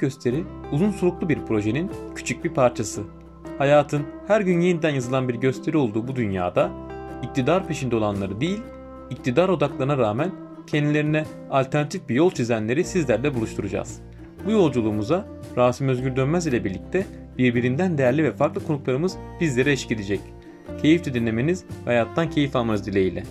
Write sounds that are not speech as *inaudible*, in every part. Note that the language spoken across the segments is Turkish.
gösteri uzun soluklu bir projenin küçük bir parçası. Hayatın her gün yeniden yazılan bir gösteri olduğu bu dünyada iktidar peşinde olanları değil, iktidar odaklarına rağmen kendilerine alternatif bir yol çizenleri sizlerle buluşturacağız. Bu yolculuğumuza Rasim Özgür Dönmez ile birlikte birbirinden değerli ve farklı konuklarımız bizlere eşlik edecek. Keyifli dinlemeniz ve hayattan keyif almanız dileğiyle.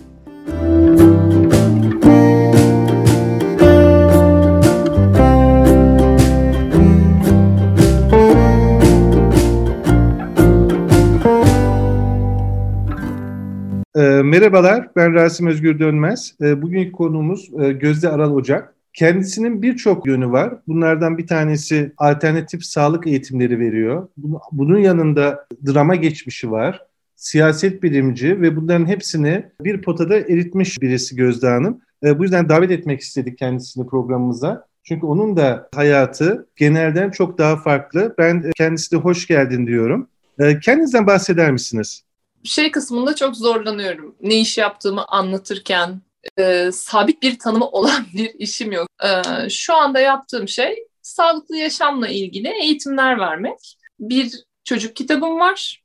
Merhabalar, ben Rasim Özgür Dönmez. E, bugünkü konuğumuz e, Gözde Aral Ocak. Kendisinin birçok yönü var. Bunlardan bir tanesi alternatif sağlık eğitimleri veriyor. Bunun yanında drama geçmişi var. Siyaset bilimci ve bunların hepsini bir potada eritmiş birisi Gözde Hanım. E, bu yüzden davet etmek istedik kendisini programımıza. Çünkü onun da hayatı genelden çok daha farklı. Ben kendisine hoş geldin diyorum. E, kendinizden bahseder misiniz? Şey kısmında çok zorlanıyorum. Ne iş yaptığımı anlatırken e, sabit bir tanımı *laughs* olan bir işim yok. E, şu anda yaptığım şey sağlıklı yaşamla ilgili eğitimler vermek. Bir çocuk kitabım var.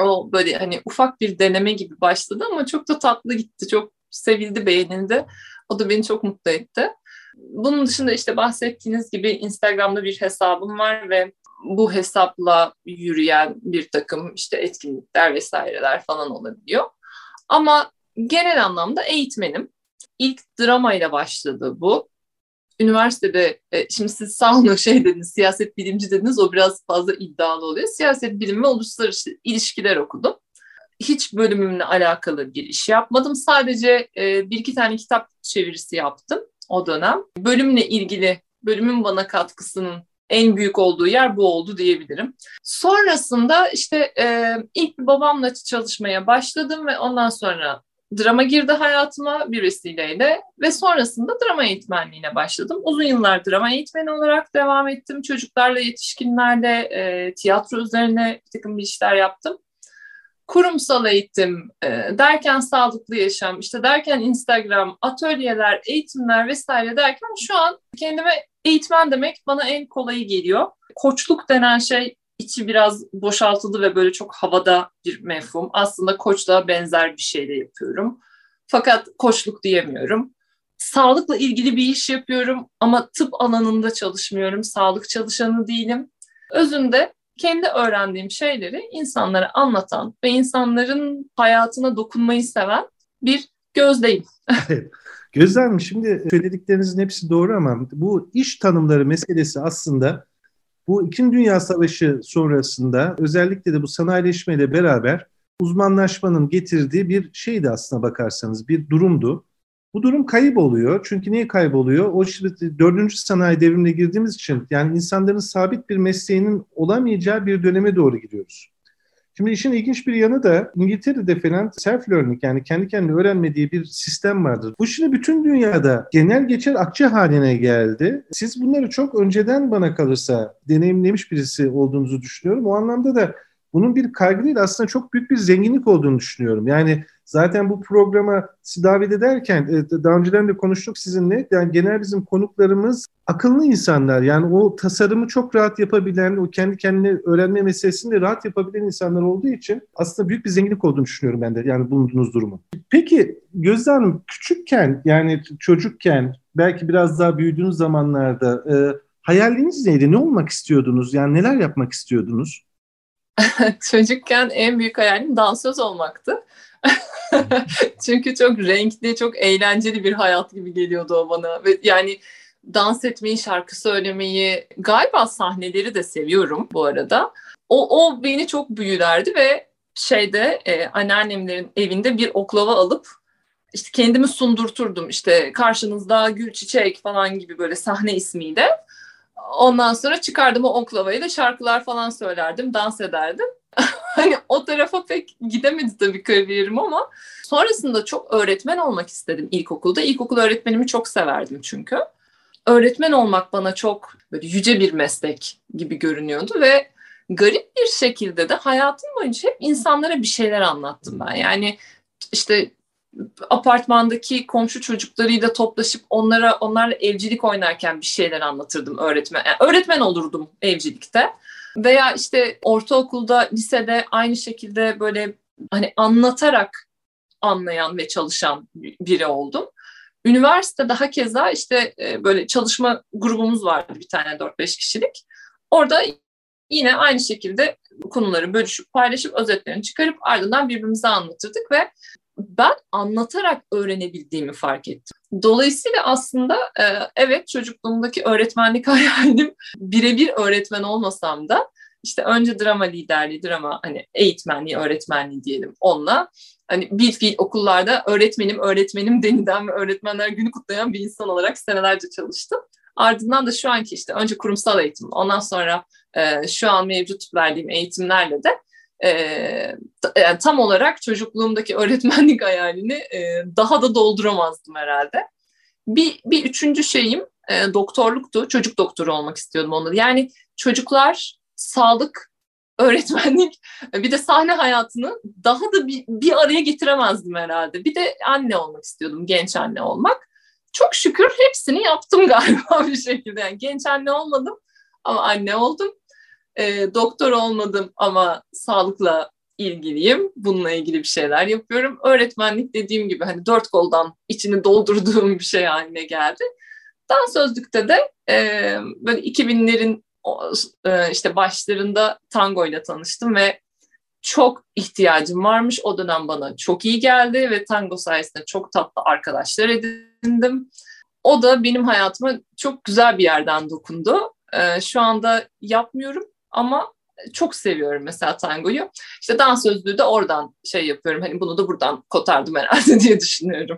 O böyle hani ufak bir deneme gibi başladı ama çok da tatlı gitti. Çok sevildi, beğenildi. O da beni çok mutlu etti. Bunun dışında işte bahsettiğiniz gibi Instagram'da bir hesabım var ve bu hesapla yürüyen bir takım işte etkinlikler vesaireler falan olabiliyor. Ama genel anlamda eğitmenim. İlk dramayla başladı bu. Üniversitede, e, şimdi siz sağ olun *laughs* şey dediniz, siyaset bilimci dediniz, o biraz fazla iddialı oluyor. Siyaset bilimi ve uluslararası ilişkiler okudum. Hiç bölümümle alakalı bir iş yapmadım. Sadece e, bir iki tane kitap çevirisi yaptım o dönem. Bölümle ilgili, bölümün bana katkısının en büyük olduğu yer bu oldu diyebilirim. Sonrasında işte e, ilk babamla çalışmaya başladım ve ondan sonra drama girdi hayatıma bir vesileyle ve sonrasında drama eğitmenliğine başladım. Uzun yıllar drama eğitmeni olarak devam ettim. Çocuklarla, yetişkinlerle e, tiyatro üzerine bir takım bir işler yaptım. Kurumsal eğitim e, derken sağlıklı yaşam, işte derken Instagram, atölyeler, eğitimler vesaire derken şu an kendime eğitmen demek bana en kolayı geliyor. Koçluk denen şey içi biraz boşaltıldı ve böyle çok havada bir mefhum. Aslında koçla benzer bir şey de yapıyorum. Fakat koçluk diyemiyorum. Sağlıkla ilgili bir iş yapıyorum ama tıp alanında çalışmıyorum. Sağlık çalışanı değilim. Özünde kendi öğrendiğim şeyleri insanlara anlatan ve insanların hayatına dokunmayı seven bir gözdeyim. Gözlem şimdi söylediklerinizin hepsi doğru ama bu iş tanımları meselesi aslında bu İkinci Dünya Savaşı sonrasında özellikle de bu sanayileşmeyle beraber uzmanlaşmanın getirdiği bir şeydi aslına bakarsanız bir durumdu. Bu durum kayıp oluyor. Çünkü niye kayboluyor? O işte dördüncü sanayi devrimine girdiğimiz için yani insanların sabit bir mesleğinin olamayacağı bir döneme doğru gidiyoruz. Şimdi işin ilginç bir yanı da İngiltere'de falan self-learning yani kendi kendine öğrenme diye bir sistem vardır. Bu şimdi bütün dünyada genel geçer akçe haline geldi. Siz bunları çok önceden bana kalırsa deneyimlemiş birisi olduğunuzu düşünüyorum. O anlamda da bunun bir kaygı değil aslında çok büyük bir zenginlik olduğunu düşünüyorum. Yani zaten bu programa davet ederken e, daha önceden de konuştuk sizinle. Yani genel bizim konuklarımız akıllı insanlar. Yani o tasarımı çok rahat yapabilen, o kendi kendine öğrenme meselesini de rahat yapabilen insanlar olduğu için aslında büyük bir zenginlik olduğunu düşünüyorum ben de yani bulunduğunuz durumun. Peki Gözde Hanım küçükken yani çocukken belki biraz daha büyüdüğünüz zamanlarda e, hayaliniz neydi? Ne olmak istiyordunuz? Yani neler yapmak istiyordunuz? *laughs* Çocukken en büyük hayalim dansöz olmaktı. *laughs* Çünkü çok renkli, çok eğlenceli bir hayat gibi geliyordu o bana. Ve yani dans etmeyi, şarkı söylemeyi, galiba sahneleri de seviyorum bu arada. O, o beni çok büyülerdi ve şeyde e, anneannemlerin evinde bir oklava alıp işte kendimi sundurturdum. İşte karşınızda gül çiçek falan gibi böyle sahne ismiyle. Ondan sonra çıkardım o oklavayla şarkılar falan söylerdim, dans ederdim. *laughs* hani o tarafa pek gidemedi tabii kariyerim ama sonrasında çok öğretmen olmak istedim ilkokulda. İlkokul öğretmenimi çok severdim çünkü. Öğretmen olmak bana çok böyle yüce bir meslek gibi görünüyordu ve garip bir şekilde de hayatım boyunca hep insanlara bir şeyler anlattım ben. Yani işte apartmandaki komşu çocuklarıyla toplaşıp onlara onlarla evcilik oynarken bir şeyler anlatırdım öğretmen. Yani öğretmen olurdum evcilikte. Veya işte ortaokulda, lisede aynı şekilde böyle hani anlatarak anlayan ve çalışan biri oldum. Üniversite daha keza işte e, böyle çalışma grubumuz vardı bir tane 4-5 kişilik. Orada yine aynı şekilde konuları bölüşüp paylaşıp özetlerini çıkarıp ardından birbirimize anlatırdık ve ben anlatarak öğrenebildiğimi fark ettim. Dolayısıyla aslında e, evet çocukluğumdaki öğretmenlik *laughs* hayalim birebir öğretmen olmasam da işte önce drama liderliği, drama hani eğitmenliği, öğretmenliği diyelim onunla. Hani bir fiil okullarda öğretmenim, öğretmenim deniden ve öğretmenler günü kutlayan bir insan olarak senelerce çalıştım. Ardından da şu anki işte önce kurumsal eğitim, ondan sonra e, şu an mevcut verdiğim eğitimlerle de e, yani tam olarak çocukluğumdaki öğretmenlik hayalini e, daha da dolduramazdım herhalde. Bir, bir üçüncü şeyim e, doktorluktu. Çocuk doktoru olmak istiyordum onda. Yani çocuklar, sağlık, öğretmenlik bir de sahne hayatını daha da bir, bir araya getiremezdim herhalde. Bir de anne olmak istiyordum, genç anne olmak. Çok şükür hepsini yaptım *laughs* galiba bir şekilde. Yani genç anne olmadım ama anne oldum. E, doktor olmadım ama sağlıkla ilgiliyim. Bununla ilgili bir şeyler yapıyorum. Öğretmenlik dediğim gibi hani dört koldan içini doldurduğum bir şey haline geldi. Dans sözlükte de e, böyle 2000'lerin e, işte başlarında tango ile tanıştım ve çok ihtiyacım varmış. O dönem bana çok iyi geldi ve tango sayesinde çok tatlı arkadaşlar edindim. O da benim hayatıma çok güzel bir yerden dokundu. Ee, şu anda yapmıyorum ama çok seviyorum mesela tangoyu. İşte dans sözlüğü de oradan şey yapıyorum. Hani bunu da buradan kotardım herhalde *laughs* diye düşünüyorum.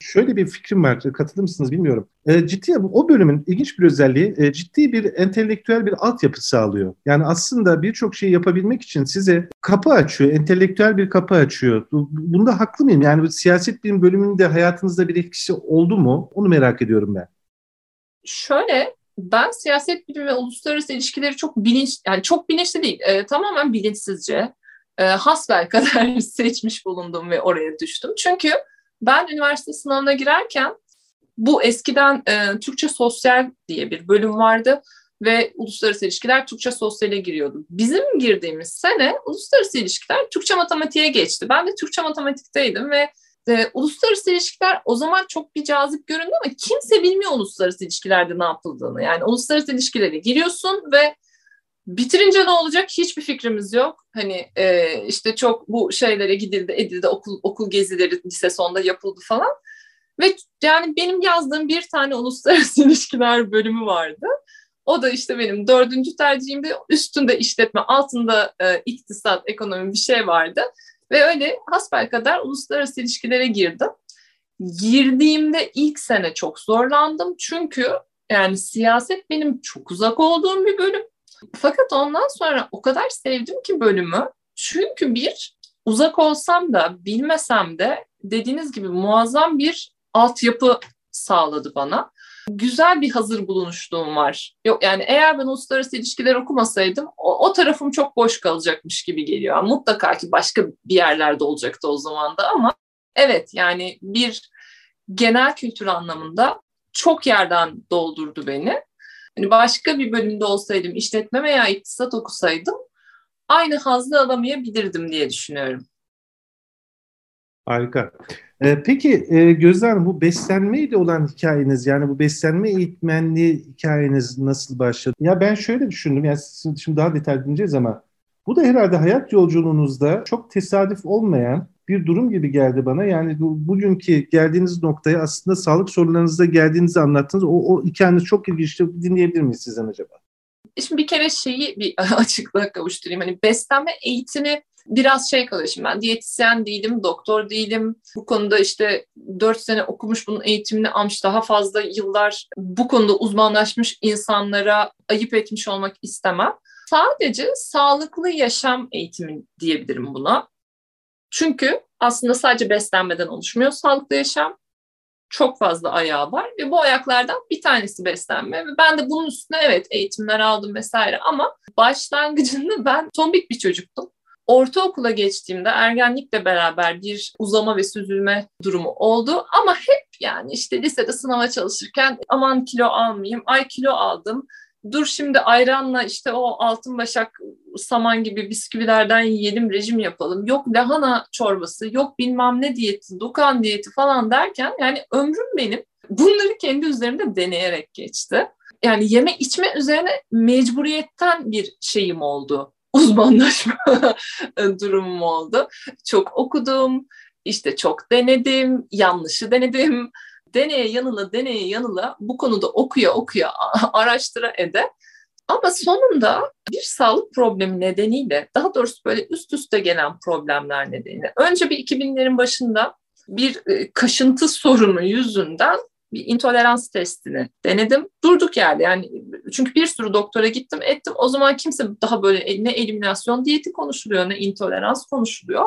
Şöyle bir fikrim var, katılır mısınız bilmiyorum. E, ciddi o bölümün ilginç bir özelliği e, ciddi bir entelektüel bir altyapı sağlıyor. Yani aslında birçok şeyi yapabilmek için size kapı açıyor, entelektüel bir kapı açıyor. Bunda haklı mıyım? Yani bu siyaset bilim bölümünde hayatınızda bir etkisi oldu mu? Onu merak ediyorum ben. Şöyle ben siyaset bilimi ve uluslararası ilişkileri çok bilinç yani çok bilinçli değil e, tamamen bilinçsizce e, hasbel *laughs* kadar seçmiş bulundum ve oraya düştüm. Çünkü ben üniversite sınavına girerken bu eskiden e, Türkçe Sosyal diye bir bölüm vardı ve uluslararası ilişkiler Türkçe sosyale giriyordu. Bizim girdiğimiz sene uluslararası ilişkiler Türkçe matematiğe geçti. Ben de Türkçe matematikteydim ve e, uluslararası ilişkiler o zaman çok bir cazip göründü ama kimse bilmiyor uluslararası ilişkilerde ne yapıldığını. Yani uluslararası ilişkilere giriyorsun ve bitirince ne olacak hiçbir fikrimiz yok. Hani e, işte çok bu şeylere gidildi, edildi, okul okul gezileri lise sonunda yapıldı falan. Ve yani benim yazdığım bir tane uluslararası *laughs* ilişkiler bölümü vardı. O da işte benim dördüncü tercihimdi. Üstünde işletme, altında e, iktisat, ekonomi bir şey vardı. Ve öyle hasbel kadar uluslararası ilişkilere girdim. Girdiğimde ilk sene çok zorlandım. Çünkü yani siyaset benim çok uzak olduğum bir bölüm. Fakat ondan sonra o kadar sevdim ki bölümü. Çünkü bir, uzak olsam da bilmesem de dediğiniz gibi muazzam bir altyapı sağladı bana. Güzel bir hazır bulunuşluğum var. Yok yani eğer ben uluslararası ilişkiler okumasaydım o, o tarafım çok boş kalacakmış gibi geliyor. Yani mutlaka ki başka bir yerlerde olacaktı o zaman da ama evet yani bir genel kültür anlamında çok yerden doldurdu beni. Hani başka bir bölümde olsaydım, işletme veya iktisat okusaydım aynı hazzı alamayabilirdim diye düşünüyorum. Harika. Ee, peki e, Gözler bu beslenmeyle olan hikayeniz yani bu beslenme eğitmenliği hikayeniz nasıl başladı? Ya ben şöyle düşündüm yani şimdi daha detaylı dinleyeceğiz ama bu da herhalde hayat yolculuğunuzda çok tesadüf olmayan bir durum gibi geldi bana. Yani bu, bugünkü geldiğiniz noktaya aslında sağlık sorunlarınızda geldiğinizi anlattınız. O, o hikayeniz çok ilginçti. Dinleyebilir miyiz sizden acaba? Şimdi bir kere şeyi bir *laughs* açıklığa kavuşturayım. Hani beslenme eğitimi biraz şey kalıyor şimdi ben diyetisyen değilim, doktor değilim. Bu konuda işte dört sene okumuş bunun eğitimini almış daha fazla yıllar bu konuda uzmanlaşmış insanlara ayıp etmiş olmak istemem. Sadece sağlıklı yaşam eğitimi diyebilirim buna. Çünkü aslında sadece beslenmeden oluşmuyor sağlıklı yaşam. Çok fazla ayağı var ve bu ayaklardan bir tanesi beslenme. Ve ben de bunun üstüne evet eğitimler aldım vesaire ama başlangıcında ben tombik bir çocuktum. Ortaokula geçtiğimde ergenlikle beraber bir uzama ve süzülme durumu oldu. Ama hep yani işte lisede sınava çalışırken aman kilo almayayım, ay kilo aldım. Dur şimdi ayranla işte o altın başak saman gibi bisküvilerden yiyelim, rejim yapalım. Yok lahana çorbası, yok bilmem ne diyeti, dukan diyeti falan derken yani ömrüm benim bunları kendi üzerimde deneyerek geçti. Yani yeme içme üzerine mecburiyetten bir şeyim oldu *laughs* uzmanlaşma *laughs* durumum oldu. Çok okudum, işte çok denedim, yanlışı denedim. Deneye yanıla, deneye yanıla bu konuda okuya okuya, *laughs* araştıra ede. Ama sonunda bir sağlık problemi nedeniyle, daha doğrusu böyle üst üste gelen problemler nedeniyle, önce bir 2000'lerin başında bir e, kaşıntı sorunu yüzünden bir intolerans testini denedim. Durduk yerde yani çünkü bir sürü doktora gittim ettim. O zaman kimse daha böyle ne eliminasyon diyeti konuşuluyor ne intolerans konuşuluyor.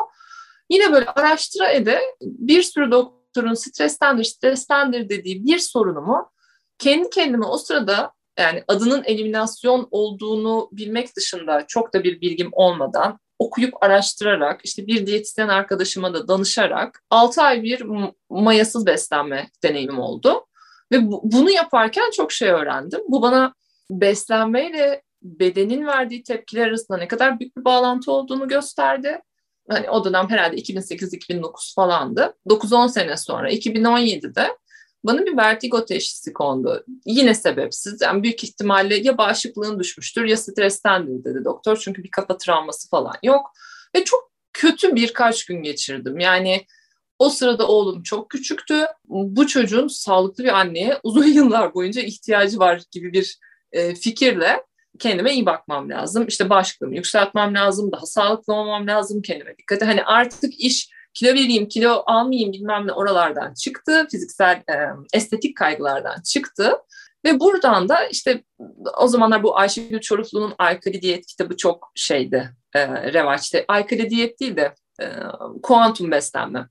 Yine böyle araştıra ede bir sürü doktorun strestendir, strestendir dediği bir sorunumu kendi kendime o sırada yani adının eliminasyon olduğunu bilmek dışında çok da bir bilgim olmadan okuyup araştırarak işte bir diyetisyen arkadaşıma da danışarak 6 ay bir mayasız beslenme deneyimim oldu. Ve bu, bunu yaparken çok şey öğrendim. Bu bana beslenmeyle bedenin verdiği tepkiler arasında ne kadar büyük bir bağlantı olduğunu gösterdi. Hani o dönem herhalde 2008-2009 falandı. 9-10 sene sonra 2017'de bana bir vertigo teşhisi kondu. Yine sebepsiz. Yani büyük ihtimalle ya bağışıklığın düşmüştür ya strestendir dedi doktor. Çünkü bir kafa travması falan yok. Ve çok kötü birkaç gün geçirdim. Yani o sırada oğlum çok küçüktü. Bu çocuğun sağlıklı bir anneye uzun *laughs* yıllar boyunca ihtiyacı var gibi bir e, fikirle kendime iyi bakmam lazım. İşte bağışıklığımı yükseltmem lazım, daha sağlıklı olmam lazım, kendime dikkat Hani artık iş kilo vereyim, kilo almayayım bilmem ne oralardan çıktı. Fiziksel e, estetik kaygılardan çıktı. Ve buradan da işte o zamanlar bu Ayşegül Çoruklu'nun Alkali Diyet kitabı çok şeydi, e, revaçta. Alkali diyet değil de e, kuantum beslenme.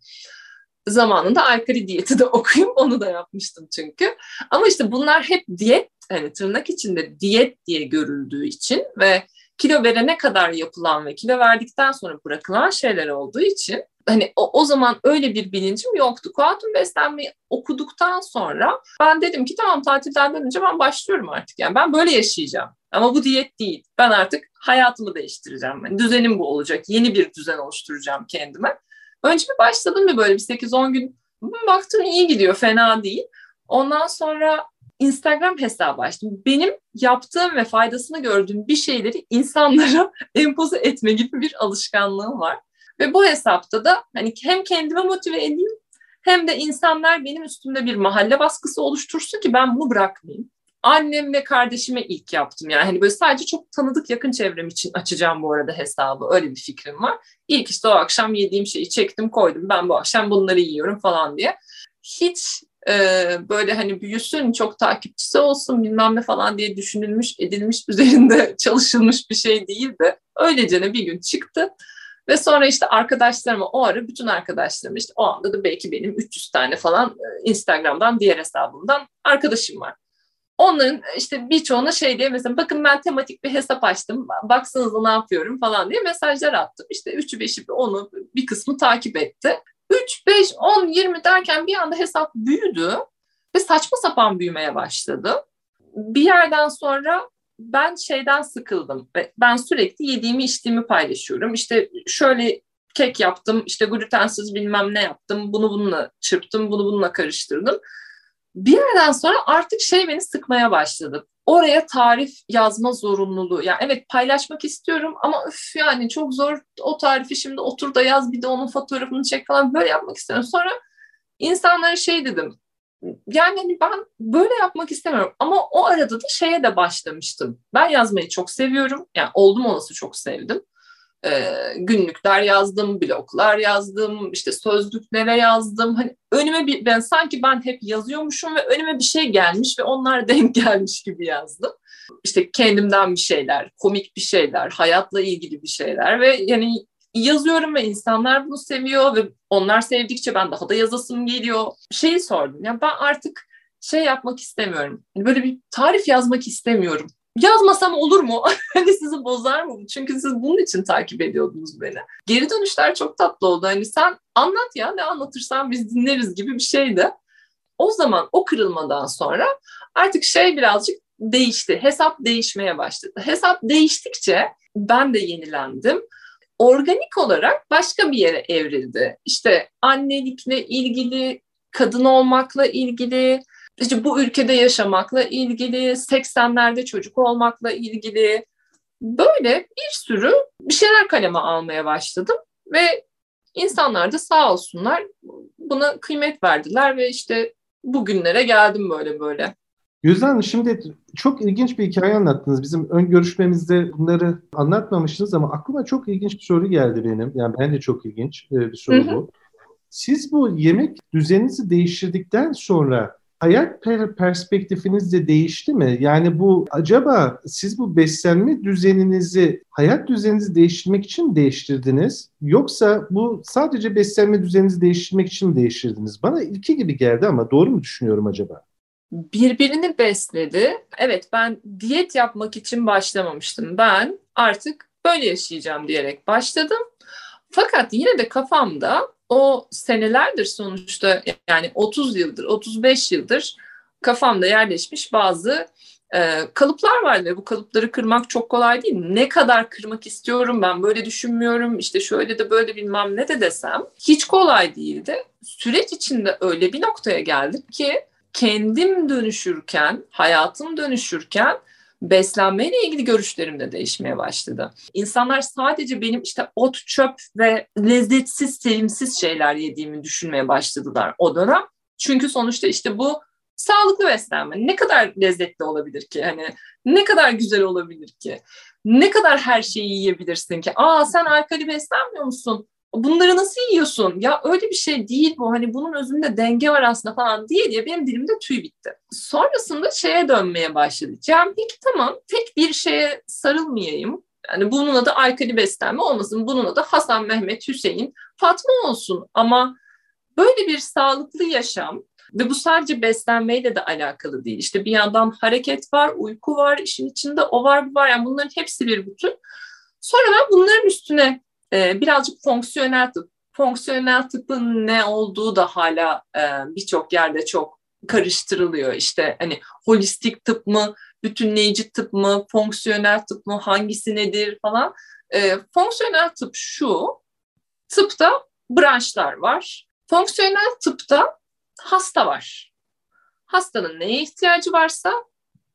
Zamanında alkali diyeti de *laughs* okuyup onu da yapmıştım çünkü. Ama işte bunlar hep diyet, hani tırnak içinde diyet diye görüldüğü için ve kilo verene kadar yapılan ve kilo verdikten sonra bırakılan şeyler olduğu için hani o, o zaman öyle bir bilincim yoktu. Kuantum beslenmeyi okuduktan sonra ben dedim ki tamam tatilden dönünce ben başlıyorum artık. Yani ben böyle yaşayacağım. Ama bu diyet değil. Ben artık hayatımı değiştireceğim. Yani düzenim bu olacak. Yeni bir düzen oluşturacağım kendime. Önce bir başladım bir böyle bir 8-10 gün. Baktım iyi gidiyor, fena değil. Ondan sonra Instagram hesabı açtım. Benim yaptığım ve faydasını gördüğüm bir şeyleri insanlara *laughs* empoze etme gibi bir alışkanlığım var. Ve bu hesapta da hani hem kendime motive edeyim hem de insanlar benim üstümde bir mahalle baskısı oluştursun ki ben bunu bırakmayayım. Annem ve kardeşime ilk yaptım yani hani böyle sadece çok tanıdık yakın çevrem için açacağım bu arada hesabı öyle bir fikrim var. İlk işte o akşam yediğim şeyi çektim koydum ben bu akşam bunları yiyorum falan diye. Hiç e, böyle hani büyüsün çok takipçisi olsun bilmem ne falan diye düşünülmüş edilmiş üzerinde *laughs* çalışılmış bir şey değildi. Öylece bir gün çıktı. Ve sonra işte arkadaşlarıma o ara bütün arkadaşlarım işte o anda da belki benim 300 tane falan e, Instagram'dan diğer hesabımdan arkadaşım var. Onların işte birçoğuna şey diye mesela bakın ben tematik bir hesap açtım baksanıza ne yapıyorum falan diye mesajlar attım. İşte 3'ü 5'i onu bir kısmı takip etti. 3, 5, 10, 20 derken bir anda hesap büyüdü ve saçma sapan büyümeye başladı. Bir yerden sonra ben şeyden sıkıldım. Ben sürekli yediğimi içtiğimi paylaşıyorum. İşte şöyle kek yaptım, işte glutensiz bilmem ne yaptım, bunu bununla çırptım, bunu bununla karıştırdım. Bir yerden sonra artık şey beni sıkmaya başladı. Oraya tarif yazma zorunluluğu. Yani evet paylaşmak istiyorum ama üf yani çok zor o tarifi şimdi otur da yaz bir de onun fotoğrafını çek falan böyle yapmak istiyorum. Sonra insanlara şey dedim yani hani ben böyle yapmak istemiyorum. Ama o arada da şeye de başlamıştım. Ben yazmayı çok seviyorum. Yani oldum olası çok sevdim. Ee, günlükler yazdım, bloglar yazdım, işte sözlüklere yazdım. Hani önüme bir, ben sanki ben hep yazıyormuşum ve önüme bir şey gelmiş ve onlar *laughs* denk gelmiş gibi yazdım. İşte kendimden bir şeyler, komik bir şeyler, hayatla ilgili bir şeyler ve yani yazıyorum ve insanlar bunu seviyor ve onlar sevdikçe ben daha da yazasım geliyor. Şeyi sordum ya ben artık şey yapmak istemiyorum. Hani böyle bir tarif yazmak istemiyorum. yazmasam olur mu? *laughs* hani sizi bozar mı? Çünkü siz bunun için takip ediyordunuz beni. Geri dönüşler çok tatlı oldu. Hani sen anlat ya ne anlatırsan biz dinleriz gibi bir şeydi. O zaman o kırılmadan sonra artık şey birazcık değişti. Hesap değişmeye başladı. Hesap değiştikçe ben de yenilendim. Organik olarak başka bir yere evrildi. İşte annelikle ilgili, kadın olmakla ilgili, işte bu ülkede yaşamakla ilgili, 80'lerde çocuk olmakla ilgili böyle bir sürü bir şeyler kaleme almaya başladım ve insanlar da sağ olsunlar buna kıymet verdiler ve işte bugünlere geldim böyle böyle. Gözden şimdi çok ilginç bir hikaye anlattınız. Bizim ön görüşmemizde bunları anlatmamıştınız ama aklıma çok ilginç bir soru geldi benim. Yani ben de çok ilginç e, bir soru bu. Siz bu yemek düzeninizi değiştirdikten sonra hayat perspektifiniz de değişti mi? Yani bu acaba siz bu beslenme düzeninizi, hayat düzeninizi değiştirmek için mi değiştirdiniz? Yoksa bu sadece beslenme düzeninizi değiştirmek için mi değiştirdiniz? Bana ilki gibi geldi ama doğru mu düşünüyorum acaba? Birbirini besledi. Evet ben diyet yapmak için başlamamıştım. Ben artık böyle yaşayacağım diyerek başladım. Fakat yine de kafamda o senelerdir sonuçta yani 30 yıldır, 35 yıldır kafamda yerleşmiş bazı e, kalıplar var ve bu kalıpları kırmak çok kolay değil. Ne kadar kırmak istiyorum ben böyle düşünmüyorum işte şöyle de böyle bilmem ne de desem hiç kolay değildi. Süreç içinde öyle bir noktaya geldim ki kendim dönüşürken, hayatım dönüşürken beslenmeyle ilgili görüşlerim de değişmeye başladı. İnsanlar sadece benim işte ot, çöp ve lezzetsiz, sevimsiz şeyler yediğimi düşünmeye başladılar o dönem. Çünkü sonuçta işte bu sağlıklı beslenme ne kadar lezzetli olabilir ki? Hani ne kadar güzel olabilir ki? Ne kadar her şeyi yiyebilirsin ki? Aa sen alkali beslenmiyor musun? Bunları nasıl yiyorsun? Ya öyle bir şey değil bu. Hani bunun özünde denge var aslında falan diye diye benim dilimde tüy bitti. Sonrasında şeye dönmeye başladı. Yani peki tamam tek bir şeye sarılmayayım. Yani bunun adı alkali beslenme olmasın. Bunun adı Hasan, Mehmet, Hüseyin, Fatma olsun. Ama böyle bir sağlıklı yaşam ve bu sadece beslenmeyle de alakalı değil. İşte bir yandan hareket var, uyku var, işin içinde o var, bu var. Yani bunların hepsi bir bütün. Sonra ben bunların üstüne e, birazcık fonksiyonel tıp. Fonksiyonel tıpın ne olduğu da hala e, birçok yerde çok karıştırılıyor. İşte hani holistik tıp mı, bütünleyici tıp mı, fonksiyonel tıp mı, hangisi nedir falan. E, fonksiyonel tıp şu, tıpta branşlar var. Fonksiyonel tıpta hasta var. Hastanın neye ihtiyacı varsa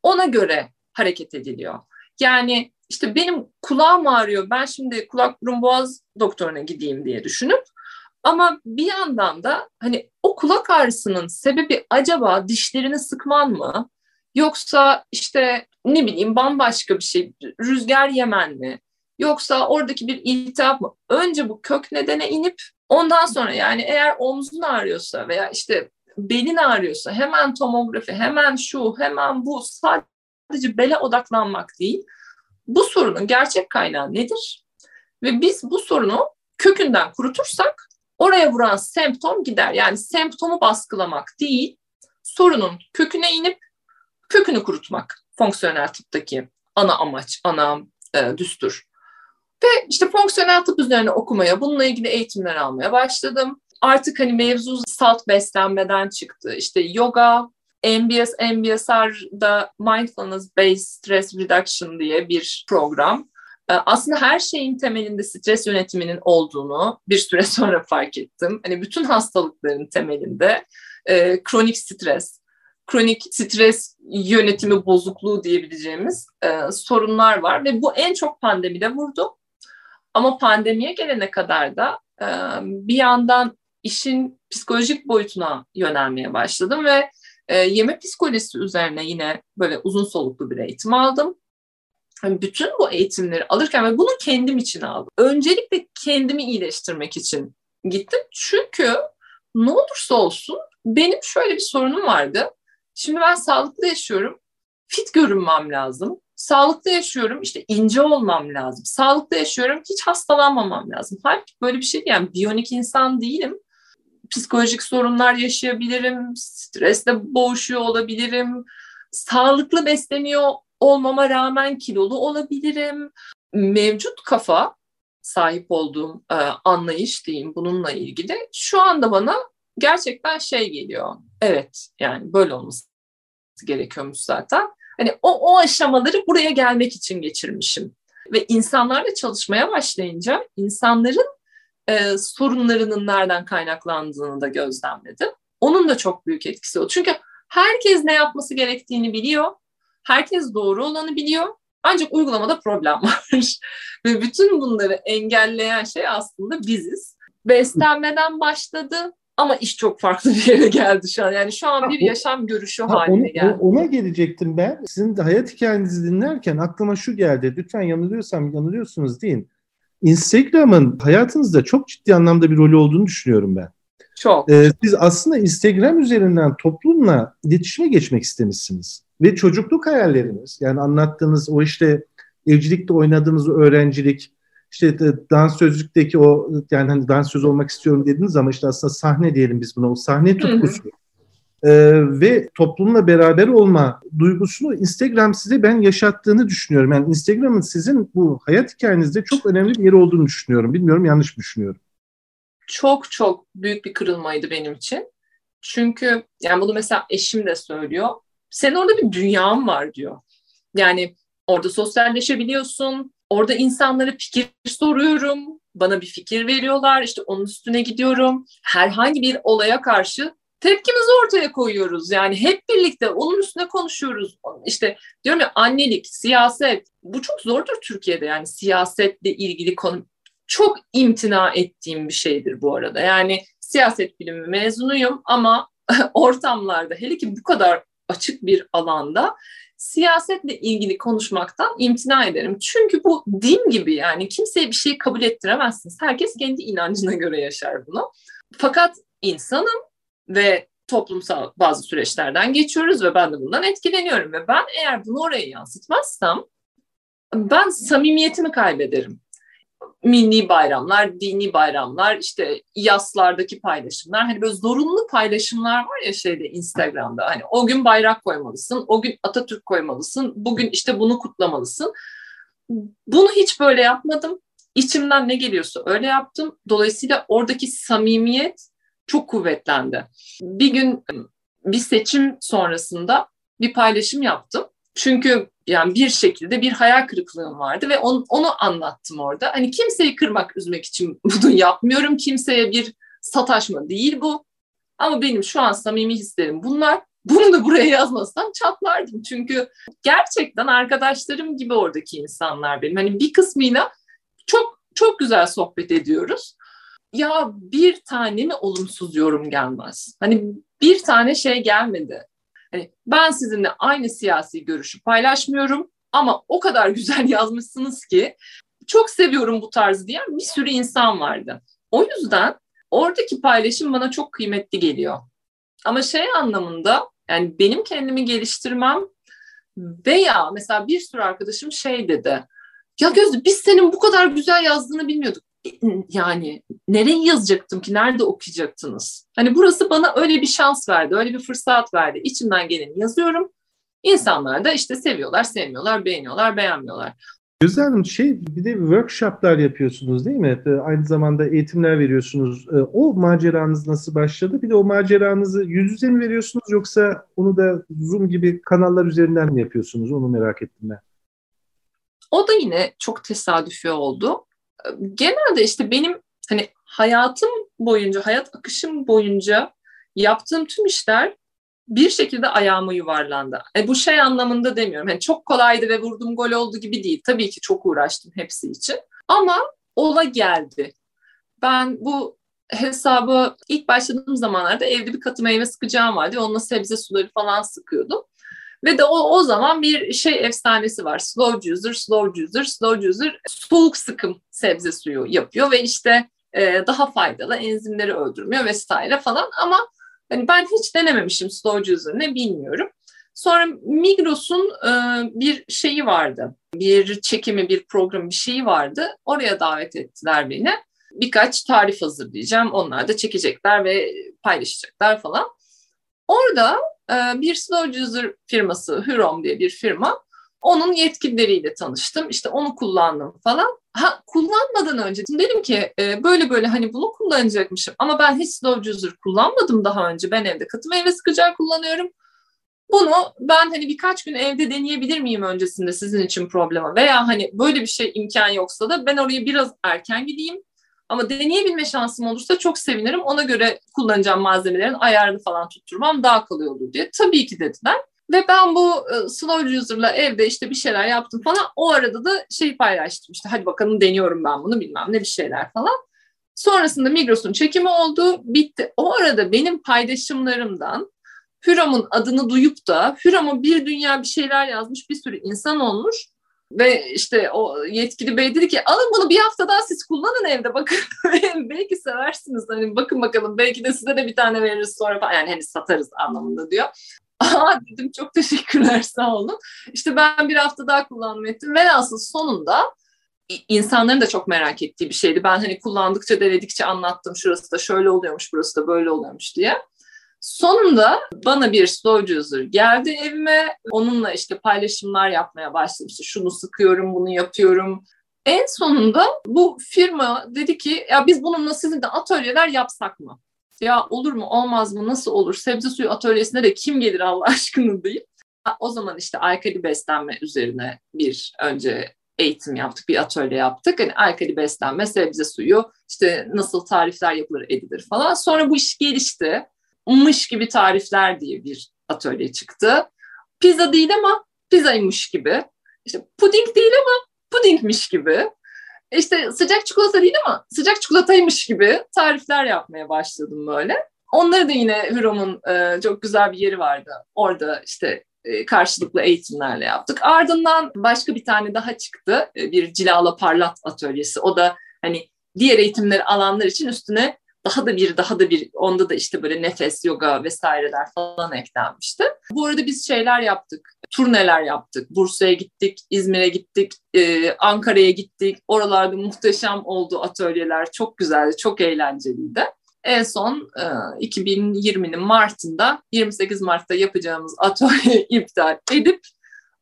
ona göre hareket ediliyor. Yani işte benim kulağım ağrıyor. Ben şimdi kulak burun boğaz doktoruna gideyim diye düşünüp ama bir yandan da hani o kulak ağrısının sebebi acaba dişlerini sıkman mı? Yoksa işte ne bileyim bambaşka bir şey, rüzgar yemen mi? Yoksa oradaki bir iltihap mı? Önce bu kök nedene inip ondan sonra yani eğer omzun ağrıyorsa veya işte belin ağrıyorsa hemen tomografi, hemen şu, hemen bu sadece bele odaklanmak değil bu sorunun gerçek kaynağı nedir? Ve biz bu sorunu kökünden kurutursak oraya vuran semptom gider. Yani semptomu baskılamak değil, sorunun köküne inip kökünü kurutmak fonksiyonel tıptaki ana amaç, ana e, düstur. Ve işte fonksiyonel tıp üzerine okumaya, bununla ilgili eğitimler almaya başladım. Artık hani mevzu salt beslenmeden çıktı. İşte yoga, MBS, MBSR'da Mindfulness Based Stress Reduction diye bir program. Ee, aslında her şeyin temelinde stres yönetiminin olduğunu bir süre *laughs* sonra fark ettim. Hani bütün hastalıkların temelinde e, kronik stres, kronik stres yönetimi bozukluğu diyebileceğimiz e, sorunlar var ve bu en çok pandemide vurdu. Ama pandemiye gelene kadar da e, bir yandan işin psikolojik boyutuna yönelmeye başladım ve e, yeme psikolojisi üzerine yine böyle uzun soluklu bir eğitim aldım. Yani bütün bu eğitimleri alırken ve bunu kendim için aldım. Öncelikle kendimi iyileştirmek için gittim. Çünkü ne olursa olsun benim şöyle bir sorunum vardı. Şimdi ben sağlıklı yaşıyorum. Fit görünmem lazım. Sağlıklı yaşıyorum. işte ince olmam lazım. Sağlıklı yaşıyorum. Hiç hastalanmamam lazım. Halbuki böyle bir şey. Yani biyonik insan değilim psikolojik sorunlar yaşayabilirim, stresle boğuşuyor olabilirim, sağlıklı besleniyor olmama rağmen kilolu olabilirim. Mevcut kafa sahip olduğum e, anlayış diyeyim bununla ilgili şu anda bana gerçekten şey geliyor. Evet yani böyle olması gerekiyormuş zaten. Hani o, o aşamaları buraya gelmek için geçirmişim. Ve insanlarla çalışmaya başlayınca insanların e, sorunlarının nereden kaynaklandığını da gözlemledim. Onun da çok büyük etkisi oldu. Çünkü herkes ne yapması gerektiğini biliyor. Herkes doğru olanı biliyor. Ancak uygulamada problem *laughs* var. Ve bütün bunları engelleyen şey aslında biziz. Beslenmeden başladı ama iş çok farklı bir yere geldi şu an. Yani şu an bir yaşam görüşü ha, haline onu, geldi. Ona gelecektim ben. Sizin de hayat hikayenizi dinlerken aklıma şu geldi. Lütfen yanılıyorsam yanılıyorsunuz deyin. Instagram'ın hayatınızda çok ciddi anlamda bir rolü olduğunu düşünüyorum ben. Çok. Ee, siz aslında Instagram üzerinden toplumla iletişime geçmek istemişsiniz. Ve çocukluk hayalleriniz, yani anlattığınız o işte evcilikte oynadığınız öğrencilik, işte dansözlükteki o yani hani dansöz olmak istiyorum dediniz ama işte aslında sahne diyelim biz buna o sahne tutkusu. Hı hı. Ee, ve toplumla beraber olma duygusunu Instagram size ben yaşattığını düşünüyorum. Yani Instagram'ın sizin bu hayat hikayenizde çok önemli bir yeri olduğunu düşünüyorum. Bilmiyorum yanlış mı düşünüyorum? Çok çok büyük bir kırılmaydı benim için. Çünkü yani bunu mesela eşim de söylüyor. Senin orada bir dünyan var diyor. Yani orada sosyalleşebiliyorsun. Orada insanlara fikir soruyorum. Bana bir fikir veriyorlar. İşte onun üstüne gidiyorum. Herhangi bir olaya karşı tepkimizi ortaya koyuyoruz. Yani hep birlikte onun üstüne konuşuyoruz. İşte diyorum ya annelik, siyaset bu çok zordur Türkiye'de yani siyasetle ilgili konu çok imtina ettiğim bir şeydir bu arada. Yani siyaset bilimi mezunuyum ama *laughs* ortamlarda hele ki bu kadar açık bir alanda siyasetle ilgili konuşmaktan imtina ederim. Çünkü bu din gibi yani kimseye bir şey kabul ettiremezsiniz. Herkes kendi inancına göre yaşar bunu. Fakat insanım ve toplumsal bazı süreçlerden geçiyoruz ve ben de bundan etkileniyorum ve ben eğer bunu oraya yansıtmazsam ben samimiyetimi kaybederim. Milli bayramlar, dini bayramlar, işte yaslardaki paylaşımlar, hani böyle zorunlu paylaşımlar var ya şeyde Instagram'da. Hani o gün bayrak koymalısın, o gün Atatürk koymalısın, bugün işte bunu kutlamalısın. Bunu hiç böyle yapmadım. İçimden ne geliyorsa öyle yaptım. Dolayısıyla oradaki samimiyet çok kuvvetlendi. Bir gün bir seçim sonrasında bir paylaşım yaptım. Çünkü yani bir şekilde bir hayal kırıklığım vardı ve on, onu anlattım orada. Hani kimseyi kırmak, üzmek için *laughs* bunu yapmıyorum. Kimseye bir sataşma değil bu. Ama benim şu an samimi hislerim bunlar. Bunu da buraya yazmasam çatlardım. Çünkü gerçekten arkadaşlarım gibi oradaki insanlar benim. Hani bir kısmıyla çok çok güzel sohbet ediyoruz ya bir tane mi olumsuz yorum gelmez? Hani bir tane şey gelmedi. Hani ben sizinle aynı siyasi görüşü paylaşmıyorum ama o kadar *laughs* güzel yazmışsınız ki çok seviyorum bu tarzı diyen bir sürü insan vardı. O yüzden oradaki paylaşım bana çok kıymetli geliyor. Ama şey anlamında yani benim kendimi geliştirmem veya mesela bir sürü arkadaşım şey dedi. Ya Gözde biz senin bu kadar güzel yazdığını bilmiyorduk yani nereye yazacaktım ki? Nerede okuyacaktınız? Hani burası bana öyle bir şans verdi, öyle bir fırsat verdi. İçimden geleni yazıyorum. İnsanlar da işte seviyorlar, sevmiyorlar, beğeniyorlar, beğenmiyorlar. Güzel Hanım şey bir de workshoplar yapıyorsunuz değil mi? Ee, aynı zamanda eğitimler veriyorsunuz. Ee, o maceranız nasıl başladı? Bir de o maceranızı yüz yüze mi veriyorsunuz yoksa onu da Zoom gibi kanallar üzerinden mi yapıyorsunuz? Onu merak ettim ben. O da yine çok tesadüfi oldu genelde işte benim hani hayatım boyunca, hayat akışım boyunca yaptığım tüm işler bir şekilde ayağıma yuvarlandı. E, bu şey anlamında demiyorum. Yani çok kolaydı ve vurdum gol oldu gibi değil. Tabii ki çok uğraştım hepsi için. Ama ola geldi. Ben bu hesabı ilk başladığım zamanlarda evde bir katı meyve sıkacağım vardı. Onunla sebze suları falan sıkıyordum. Ve de o, o zaman bir şey efsanesi var. Slow juicer, slow juicer, slow juicer soğuk sıkım sebze suyu yapıyor ve işte e, daha faydalı enzimleri öldürmüyor vesaire falan ama hani ben hiç denememişim slow juicer ne bilmiyorum. Sonra Migros'un e, bir şeyi vardı. Bir çekimi, bir program bir şeyi vardı. Oraya davet ettiler beni. Birkaç tarif hazırlayacağım. Onlar da çekecekler ve paylaşacaklar falan. Orada bir slow user firması, Hurom diye bir firma Onun yetkilileriyle tanıştım. İşte onu kullandım falan. Ha kullanmadan önce dedim ki e, böyle böyle hani bunu kullanacakmışım. Ama ben hiç slow juicer kullanmadım daha önce. Ben evde katı meyve sıkacağı kullanıyorum. Bunu ben hani birkaç gün evde deneyebilir miyim öncesinde sizin için problema veya hani böyle bir şey imkan yoksa da ben oraya biraz erken gideyim. Ama deneyebilme şansım olursa çok sevinirim. Ona göre kullanacağım malzemelerin ayarını falan tutturmam daha kolay olur diye. Tabii ki dediler. Ve ben bu e, slow user'la evde işte bir şeyler yaptım falan. O arada da şey paylaştım işte hadi bakalım deniyorum ben bunu bilmem ne bir şeyler falan. Sonrasında Migros'un çekimi oldu, bitti. O arada benim paylaşımlarımdan Hürom'un adını duyup da Hürom'a bir dünya bir şeyler yazmış bir sürü insan olmuş. Ve işte o yetkili bey dedi ki alın bunu bir hafta daha siz kullanın evde bakın *laughs* belki seversiniz hani bakın bakalım belki de size de bir tane veririz sonra falan yani hani satarız anlamında diyor. *laughs* Aa dedim çok teşekkürler sağ olun. İşte ben bir hafta daha kullanma ettim. Velhasıl sonunda insanların da çok merak ettiği bir şeydi. Ben hani kullandıkça denedikçe anlattım. Şurası da şöyle oluyormuş, burası da böyle oluyormuş diye. Sonunda bana bir slow user geldi evime. Onunla işte paylaşımlar yapmaya başladım. İşte şunu sıkıyorum, bunu yapıyorum. En sonunda bu firma dedi ki ya biz bununla sizin de atölyeler yapsak mı? Ya olur mu olmaz mı nasıl olur? Sebze suyu atölyesine de kim gelir Allah aşkına deyip o zaman işte alkali beslenme üzerine bir önce eğitim yaptık, bir atölye yaptık. Hani alkali beslenme, sebze suyu, işte nasıl tarifler yapılır, edilir falan. Sonra bu iş gelişti mış gibi tarifler diye bir atölye çıktı. Pizza değil ama pizzaymış gibi. İşte puding değil ama pudingmiş gibi. İşte sıcak çikolata değil ama sıcak çikolataymış gibi tarifler yapmaya başladım böyle. Onları da yine Hürom'un e, çok güzel bir yeri vardı. Orada işte e, karşılıklı eğitimlerle yaptık. Ardından başka bir tane daha çıktı. E, bir Cilala Parlat atölyesi. O da hani diğer eğitimleri alanlar için üstüne daha da bir daha da bir onda da işte böyle nefes, yoga vesaireler falan eklenmişti. Bu arada biz şeyler yaptık, turneler yaptık. Bursa'ya gittik, İzmir'e gittik, e, Ankara'ya gittik. Oralarda muhteşem oldu atölyeler. Çok güzeldi, çok eğlenceliydi. En son e, 2020'nin Mart'ında 28 Mart'ta yapacağımız atölye *laughs* iptal edip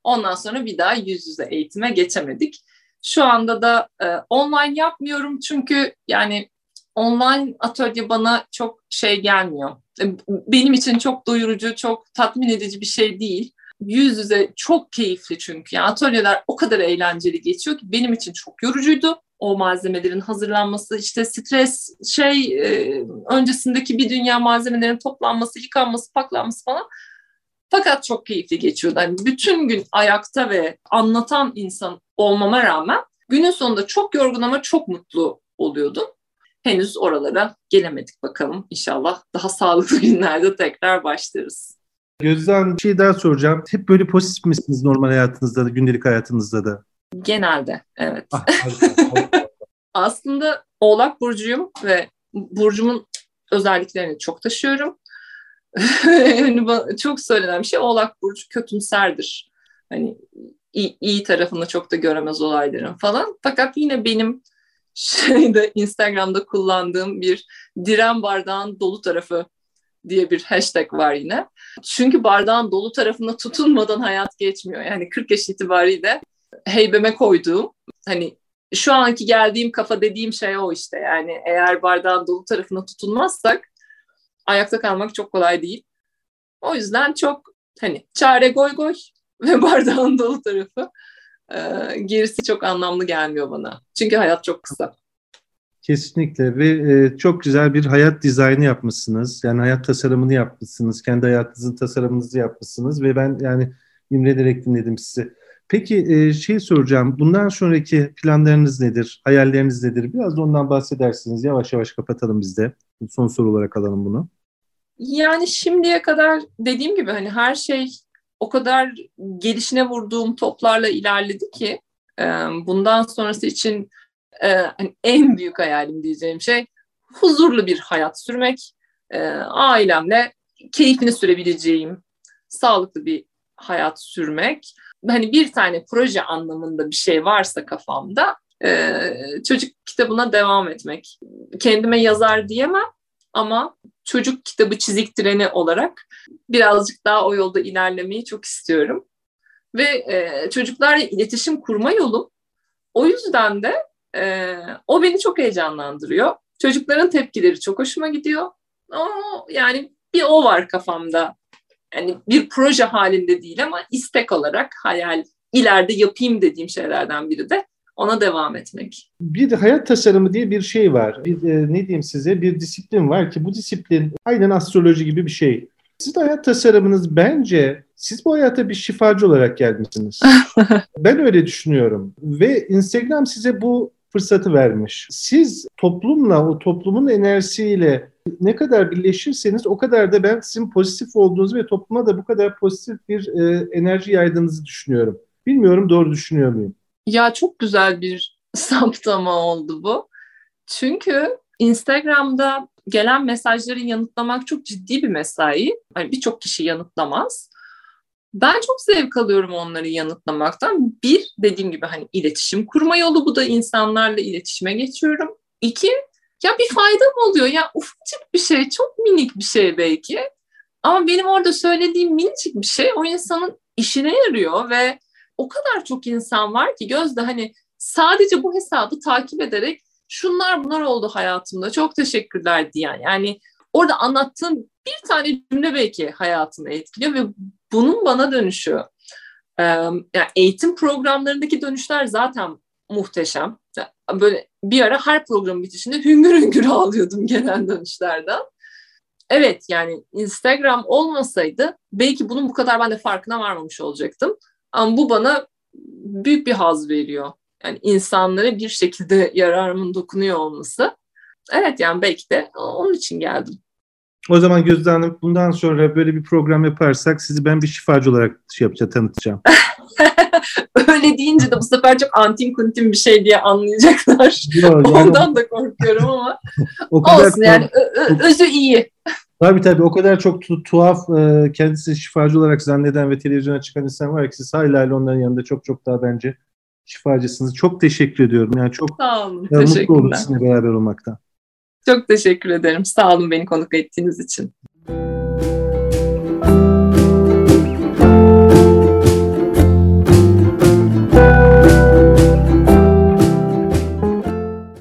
ondan sonra bir daha yüz yüze eğitime geçemedik. Şu anda da e, online yapmıyorum çünkü yani online atölye bana çok şey gelmiyor. E, benim için çok doyurucu, çok tatmin edici bir şey değil. Yüz yüze çok keyifli çünkü. Yani atölyeler o kadar eğlenceli geçiyor ki benim için çok yorucuydu. O malzemelerin hazırlanması, işte stres, şey e, öncesindeki bir dünya malzemelerin toplanması, yıkanması, paklanması falan. Fakat çok keyifli geçiyordu. Yani bütün gün ayakta ve anlatan insan olmama rağmen günün sonunda çok yorgun ama çok mutlu oluyordum henüz oralara gelemedik bakalım. İnşallah daha sağlıklı *laughs* günlerde tekrar başlarız. Gözden bir şey daha soracağım. Hep böyle pozitif misiniz normal hayatınızda da, gündelik hayatınızda da? Genelde, evet. Ah, *laughs* Aslında Oğlak Burcu'yum ve Burcu'mun özelliklerini çok taşıyorum. *laughs* yani çok söylenen bir şey Oğlak Burcu kötümserdir. Hani iyi, iyi tarafını çok da göremez olayların falan. Fakat yine benim şeyde Instagram'da kullandığım bir diren bardağın dolu tarafı diye bir hashtag var yine. Çünkü bardağın dolu tarafına tutunmadan hayat geçmiyor. Yani 40 yaş itibariyle heybeme koyduğum hani şu anki geldiğim kafa dediğim şey o işte. Yani eğer bardağın dolu tarafına tutunmazsak ayakta kalmak çok kolay değil. O yüzden çok hani çare goy goy ve *laughs* bardağın dolu tarafı e, gerisi çok anlamlı gelmiyor bana. Çünkü hayat çok kısa. Kesinlikle ve e, çok güzel bir hayat dizaynı yapmışsınız. Yani hayat tasarımını yapmışsınız. Kendi hayatınızın tasarımınızı yapmışsınız ve ben yani imrederek dinledim sizi. Peki e, şey soracağım. Bundan sonraki planlarınız nedir? Hayalleriniz nedir? Biraz da ondan bahsedersiniz. Yavaş yavaş kapatalım biz de. Son soru olarak alalım bunu. Yani şimdiye kadar dediğim gibi hani her şey o kadar gelişine vurduğum toplarla ilerledi ki bundan sonrası için hani en büyük hayalim diyeceğim şey huzurlu bir hayat sürmek, ailemle keyfini sürebileceğim sağlıklı bir hayat sürmek. Hani bir tane proje anlamında bir şey varsa kafamda çocuk kitabına devam etmek. Kendime yazar diyemem ama çocuk kitabı çizik treni olarak birazcık daha o yolda ilerlemeyi çok istiyorum. ve e, çocuklarla iletişim kurma yolum. O yüzden de e, o beni çok heyecanlandırıyor. Çocukların tepkileri çok hoşuma gidiyor. O, yani bir o var kafamda. Yani bir proje halinde değil ama istek olarak hayal ileride yapayım dediğim şeylerden biri de ona devam etmek. Bir de hayat tasarımı diye bir şey var. Bir, e, ne diyeyim size bir disiplin var ki bu disiplin aynen astroloji gibi bir şey. Sizin hayat tasarımınız bence siz bu hayata bir şifacı olarak gelmişsiniz. *laughs* ben öyle düşünüyorum. Ve Instagram size bu fırsatı vermiş. Siz toplumla, o toplumun enerjisiyle ne kadar birleşirseniz o kadar da ben sizin pozitif olduğunuzu ve topluma da bu kadar pozitif bir e, enerji yaydığınızı düşünüyorum. Bilmiyorum doğru düşünüyor muyum? Ya çok güzel bir *laughs* saptama oldu bu. Çünkü Instagram'da gelen mesajları yanıtlamak çok ciddi bir mesai. Yani birçok kişi yanıtlamaz. Ben çok zevk alıyorum onları yanıtlamaktan. Bir, dediğim gibi hani iletişim kurma yolu bu da insanlarla iletişime geçiyorum. İki, ya bir faydam oluyor. Ya ufacık bir şey, çok minik bir şey belki. Ama benim orada söylediğim minicik bir şey o insanın işine yarıyor ve o kadar çok insan var ki gözde hani sadece bu hesabı takip ederek şunlar bunlar oldu hayatımda çok teşekkürler diyen yani orada anlattığım bir tane cümle belki hayatını etkiliyor ve bunun bana dönüşü yani eğitim programlarındaki dönüşler zaten muhteşem. Böyle bir ara her programın bitişinde hüngür hüngür *laughs* ağlıyordum gelen dönüşlerden. Evet yani Instagram olmasaydı belki bunun bu kadar ben de farkına varmamış olacaktım. Ama bu bana büyük bir haz veriyor. Yani insanlara bir şekilde yararımın dokunuyor olması. Evet yani belki de onun için geldim. O zaman Gözde Hanım bundan sonra böyle bir program yaparsak sizi ben bir şifacı olarak şey yapacağım, tanıtacağım. *laughs* Öyle deyince de bu sefer çok antin kuntin bir şey diye anlayacaklar. Yok, Ondan da korkuyorum ama *laughs* o kadar olsun yani özü iyi. Tabii tabii o kadar çok tu- tuhaf e, kendisi şifacı olarak zanneden ve televizyona çıkan insan var ki siz hala onların yanında çok çok daha bence şifacısınız. Çok teşekkür ediyorum. Yani çok Sağ olun, e, mutlu oldum sizinle beraber olmaktan. Çok teşekkür ederim. Sağ olun beni konuk ettiğiniz için.